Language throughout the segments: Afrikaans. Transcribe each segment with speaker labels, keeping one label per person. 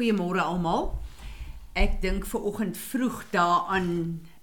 Speaker 1: Goeiemôre almal. Ek dink ver oggend vroeg daaraan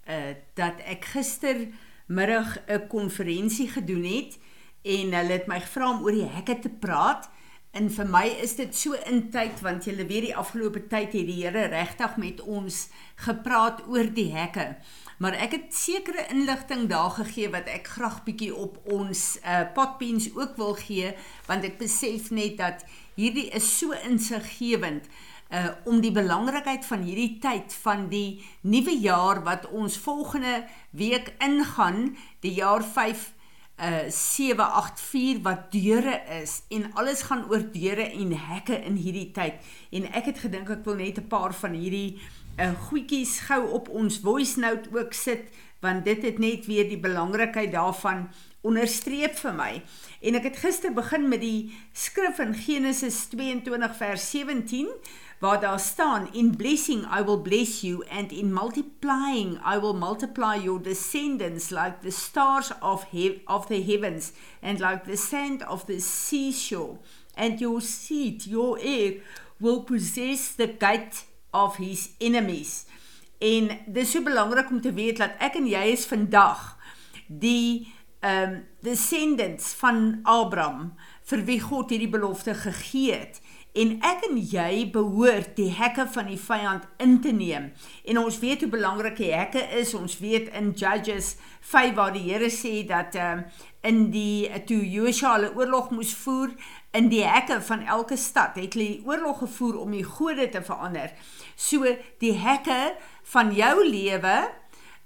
Speaker 1: uh dat ek gistermiddag 'n konferensie gedoen het en hulle het my gevra om oor die hekke te praat. En vir my is dit so in tyd want julle weet die afgelope tyd het die Here regtig met ons gepraat oor die hekke. Maar ek het sekere inligting daar gegee wat ek graag bietjie op ons uh potpens ook wil gee want ek besef net dat hierdie is so insiggewend uh om die belangrikheid van hierdie tyd van die nuwe jaar wat ons volgende week ingaan, die jaar 5 uh 784 wat deure is en alles gaan oor deure en hekke in hierdie tyd. En ek het gedink ek wil net 'n paar van hierdie uh goedjies gou op ons voice note ook sit want dit het net weer die belangrikheid daarvan onderstreep vir my. En ek het gister begin met die skrif in Genesis 22 vers 17 waar daar staan in blessing I will bless you and in multiplying I will multiply your descendants like the stars of he of the heavens and like the sand of the seashore. And your seed your heir will possess the gate of his enemies. En dis so belangrik om te weet dat ek en jy is vandag die ehm um, descendants van Abraham vir wie God hierdie belofte gegee het en ek en jy behoort die hekke van die vyand in te neem. En ons weet hoe belangrik die hekke is. Ons weet in Judges 5 waar die Here sê dat ehm in die toe Josua hulle oorlog moes voer in die hekke van elke stad het hulle die oorlog gevoer om die gode te verander. So die hekke van jou lewe,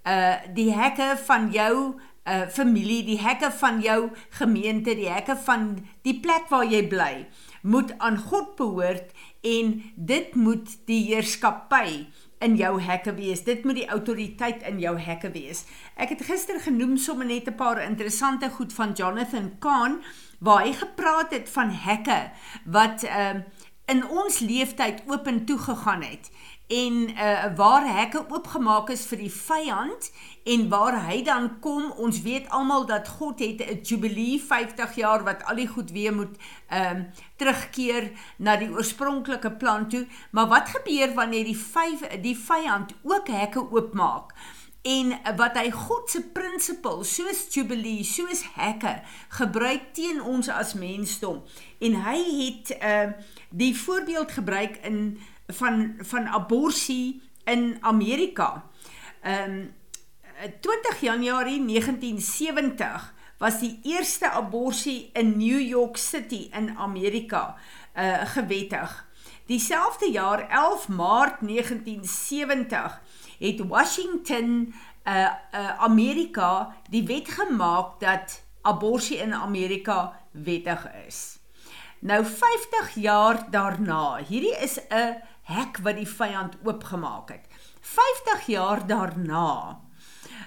Speaker 1: uh die hekke van jou uh familie, die hekke van jou gemeente, die hekke van die plek waar jy bly moet aan God behoort en dit moet die heerskappy in jou hekke wees. Dit moet die autoriteit in jou hekke wees. Ek het gister genoem sommer net 'n paar interessante goed van Jonathan Kahn waar hy gepraat het van hekke wat ehm uh, in ons leeftyd oop en toe gegaan het en uh, waar hekke oopgemaak is vir die vyand en waar hy dan kom ons weet almal dat God het 'n jubilee 50 jaar wat al die goed weer moet ehm uh, terugkeer na die oorspronklike plan toe. Maar wat gebeur wanneer die vyf die vyand ook hekke oopmaak en wat hy God se prinsipel soos jubilee soos hekke gebruik teen ons as mensdom en hy het uh, die voorbeeld gebruik in van van abortus in Amerika. Ehm um, 20 Januarie 1970 was die eerste abortus in New York City in Amerika uh gewettig. Dieselfde jaar 11 Maart 1970 het Washington uh uh Amerika die wet gemaak dat abortus in Amerika wettig is. Nou 50 jaar daarna, hierdie is 'n hek wat die vyand oopgemaak het. 50 jaar daarna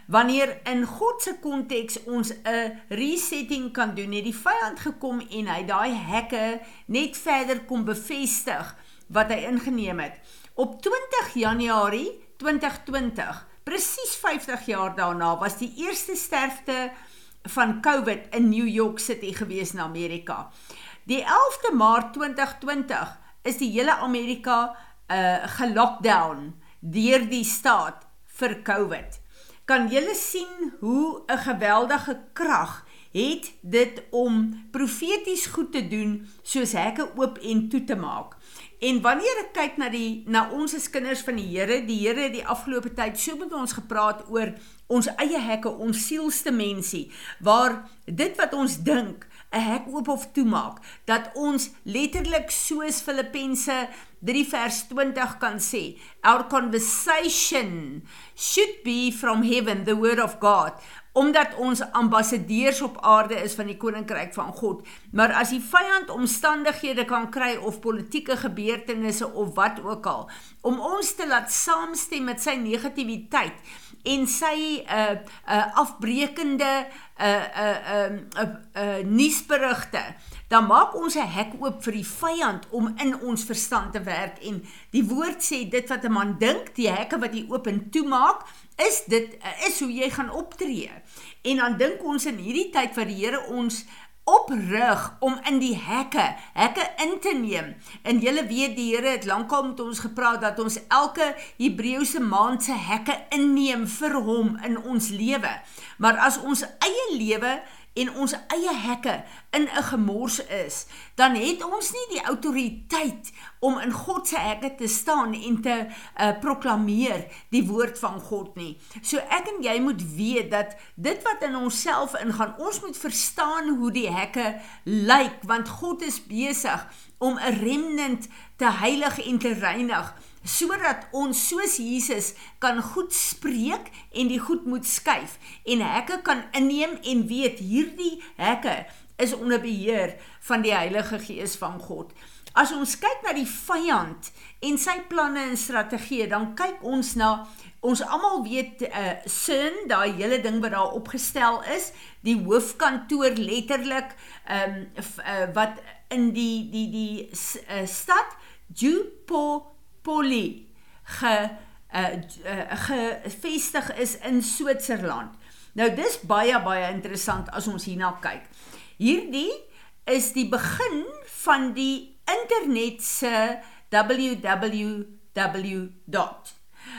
Speaker 1: wanneer in God se konteks ons 'n resetting kan doen, het die vyand gekom en hy daai hekke net verder kom bevestig wat hy ingeneem het. Op 20 Januarie 2020, presies 50 jaar daarna, was die eerste sterfte van COVID in New York City gewees in Amerika. Die 11de Maart 2020 is die hele Amerika uh gelockdown deur die staat vir COVID. Kan julle sien hoe 'n geweldige krag het dit om profeties goed te doen soos hekke oop en toe te maak. En wanneer ek kyk na die na ons as kinders van die Here, die Here het die afgelope tyd so met ons gepraat oor ons eie hekke, ons sielste mensie, waar dit wat ons dink 'n hek oop of toemaak dat ons letterlik soos Filippense 3 vers 20 kan sê our conversation should be from heaven the word of god omdat ons ambassadeurs op aarde is van die koninkryk van God. Maar as die vyand omstandighede kan kry of politieke gebeurtenisse of wat ook al om ons te laat saamstem met sy negativiteit en sy uh uh afbreekende uh uh uh, uh, uh nuusberigte. Dan maak ons 'n hek oop vir die vyand om in ons verstand te werk en die woord sê dit wat 'n man dink die hekke wat hy oop en toe maak is dit uh, is hoe jy gaan optree. En dan dink ons in hierdie tyd wat die Here ons oprig om in die hekke, hekke in te neem. En julle weet die Here het lankal met ons gepraat dat ons elke Hebreëse maand se hekke inneem vir hom in ons lewe. Maar as ons eie lewe en ons eie hekke in 'n gemors is, dan het ons nie die autoriteit om in God se hekke te staan en te uh, proklameer die woord van God nie. So ek en jy moet weet dat dit wat in onsself ingaan, ons moet verstaan hoe die hekke lyk want God is besig om 'n remnant te heilig en te reinig sodat ons soos Jesus kan goed spreek en die goed moet skuif en hekke kan inneem en weet hierdie hekke is onder beheer van die Heilige Gees van God. As ons kyk na die vyand en sy planne en strategieë, dan kyk ons na ons almal weet uh sin, daai hele ding wat daar opgestel is, die hoofkantoor letterlik ehm um, uh, wat in die die die uh, stad Jupo Poli ge uh, uh, gevestig is in Switserland. Nou dis baie baie interessant as ons hierna kyk. Hierdie is die begin van die internet se www.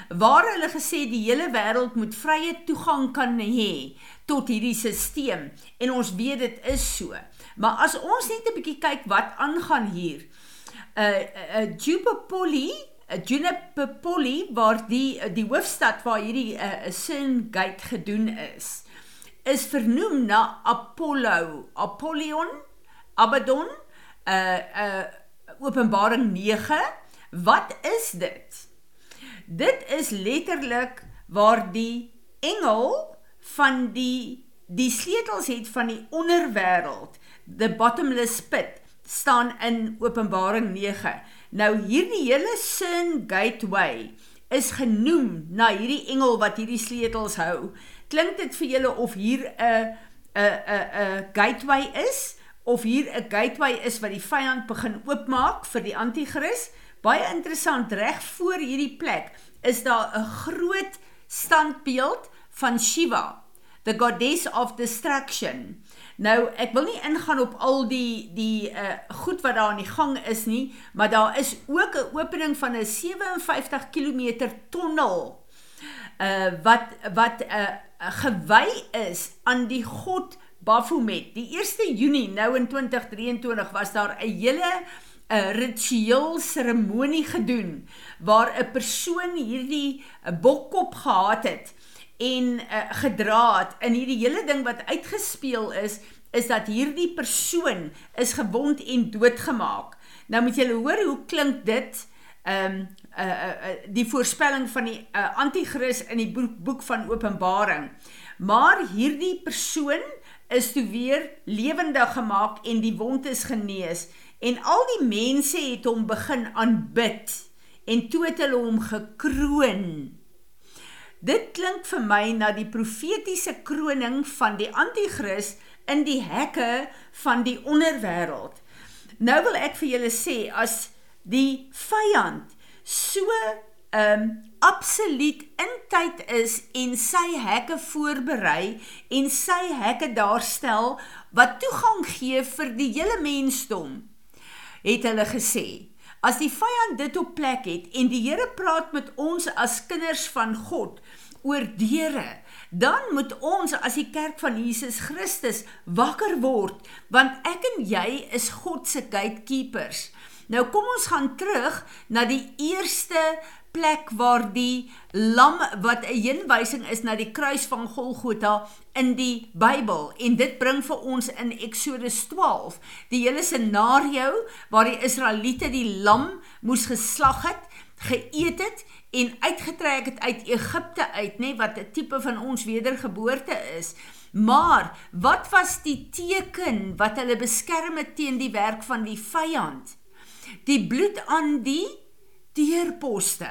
Speaker 1: Waar hulle gesê die hele wêreld moet vrye toegang kan hê tot hierdie stelsel en ons weet dit is so. Maar as ons net 'n bietjie kyk wat aangaan hier. Uh uh Jupopoli Juniper Polly waar die die hoofstad waar hierdie uh, Sin Gate gedoen is is vernoem na Apollo Apollyon Abaddon uh, uh, Openbaring 9 wat is dit? Dit is letterlik waar die engel van die die sleutels het van die onderwêreld the bottomless pit staan in Openbaring 9 Nou hierdie hele Sin Gateway is genoem na hierdie engel wat hierdie sleutels hou. Klink dit vir julle of hier 'n 'n 'n 'n gateway is of hier 'n gateway is wat die vyand begin oopmaak vir die anti-kris? Baie interessant, reg voor hierdie plek is daar 'n groot standbeeld van Shiva, the goddess of destruction. Nou, ek wil nie ingaan op al die die uh goed wat daar aan die gang is nie, maar daar is ook 'n opening van 'n 57 km tonnel uh wat wat 'n uh, gewy is aan die god Baphomet. Die 1 Junie nou in 2023 was daar 'n hele 'n ritueel seremonie gedoen waar 'n persoon hierdie 'n bokkop gehad het en uh, gedra het in hierdie hele ding wat uitgespeel is is dat hierdie persoon is gewond en doodgemaak. Nou moet julle hoor hoe klink dit ehm um, uh, uh, uh, die voorspelling van die uh, anti-kris in die boek, boek van Openbaring. Maar hierdie persoon is toe weer lewendig gemaak en die wond is genees en al die mense het hom begin aanbid en toe het hulle hom gekroon. Dit klink vir my na die profetiese kroning van die anti-kris in die hekke van die onderwêreld. Nou wil ek vir julle sê as die vyand so um, absoluut in tyd is en sy hekke voorberei en sy hekke daarstel wat toegang gee vir die hele mensdom het hulle gesê as die vyand dit op plek het en die Here praat met ons as kinders van God oor deure dan moet ons as die kerk van Jesus Christus wakker word want ek en jy is God se gatekeepers. Nou kom ons gaan terug na die eerste plek waar die lam wat 'n heenwysing is na die kruis van Golgotha in die Bybel en dit bring vir ons in Eksodus 12 die hele scenario waar die Israeliete die lam moes geslag het, geëet het en uitgetrek het uit Egipte uit, nê, wat 'n tipe van ons wedergeboorte is. Maar wat was die teken wat hulle beskerm het teen die werk van die vyand? Die bloed aan die deurposte.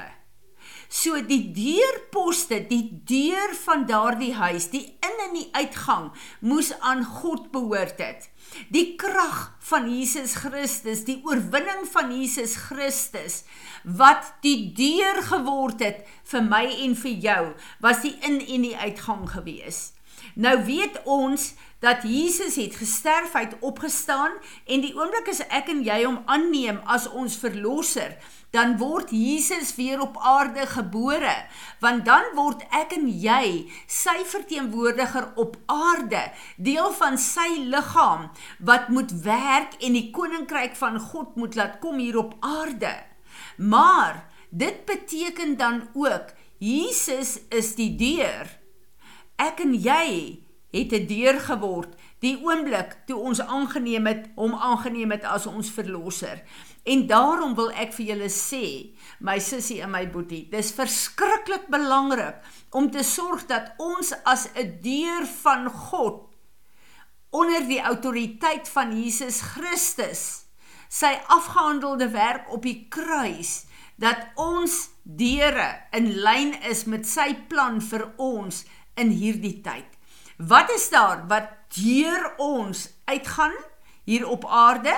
Speaker 1: So die deurposte, die deur van daardie huis, die in en die uitgang moes aan God behoort het. Die krag van Jesus Christus, die oorwinning van Jesus Christus wat die deur geword het vir my en vir jou, was die in en die uitgang gewees. Nou weet ons dat Jesus het gesterf, hy het opgestaan en die oomblik as ek en jy hom aanneem as ons verlosser, dan word Jesus weer op aarde gebore, want dan word ek en jy sy verteenwoordiger op aarde, deel van sy liggaam wat moet werk en die koninkryk van God moet laat kom hier op aarde. Maar dit beteken dan ook Jesus is die deur. Ek en jy het 'n deur geword die oomblik toe ons aangeneem het hom aangeneem het as ons verlosser. En daarom wil ek vir julle sê, my sussie en my boetie, dis verskriklik belangrik om te sorg dat ons as 'n deur van God onder die autoriteit van Jesus Christus sy afgehandelde werk op die kruis dat ons deure in lyn is met sy plan vir ons in hierdie tyd. Wat is daar wat deur ons uitgaan hier op aarde?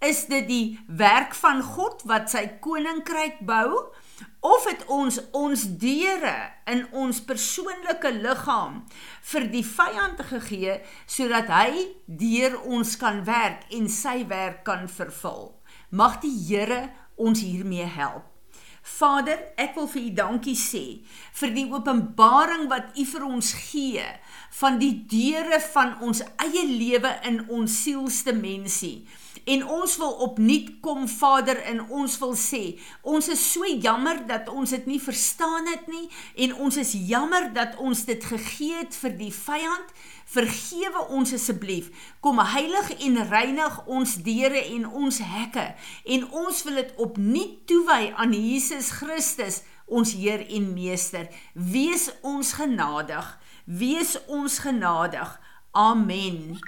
Speaker 1: Is dit die werk van God wat sy koninkryk bou of het ons ons deure in ons persoonlike liggaam vir die vyand gegee sodat hy deur ons kan werk en sy werk kan vervul? Mag die Here ons hiermee help. Vader, ek wil vir U dankie sê vir die openbaring wat U vir ons gee van die deure van ons eie lewe in ons sielste mensie. En ons wil opnuut kom Vader en ons wil sê, ons is so jammer dat ons dit nie verstaan het nie en ons is jammer dat ons dit gegee het vir die vyand. Vergewe ons asseblief. Kom heilig en reinig ons deure en ons hekke en ons wil dit opnuut toewy aan Jesus Christus, ons Heer en Meester. Wees ons genadig. Wees ons genadig. Amen.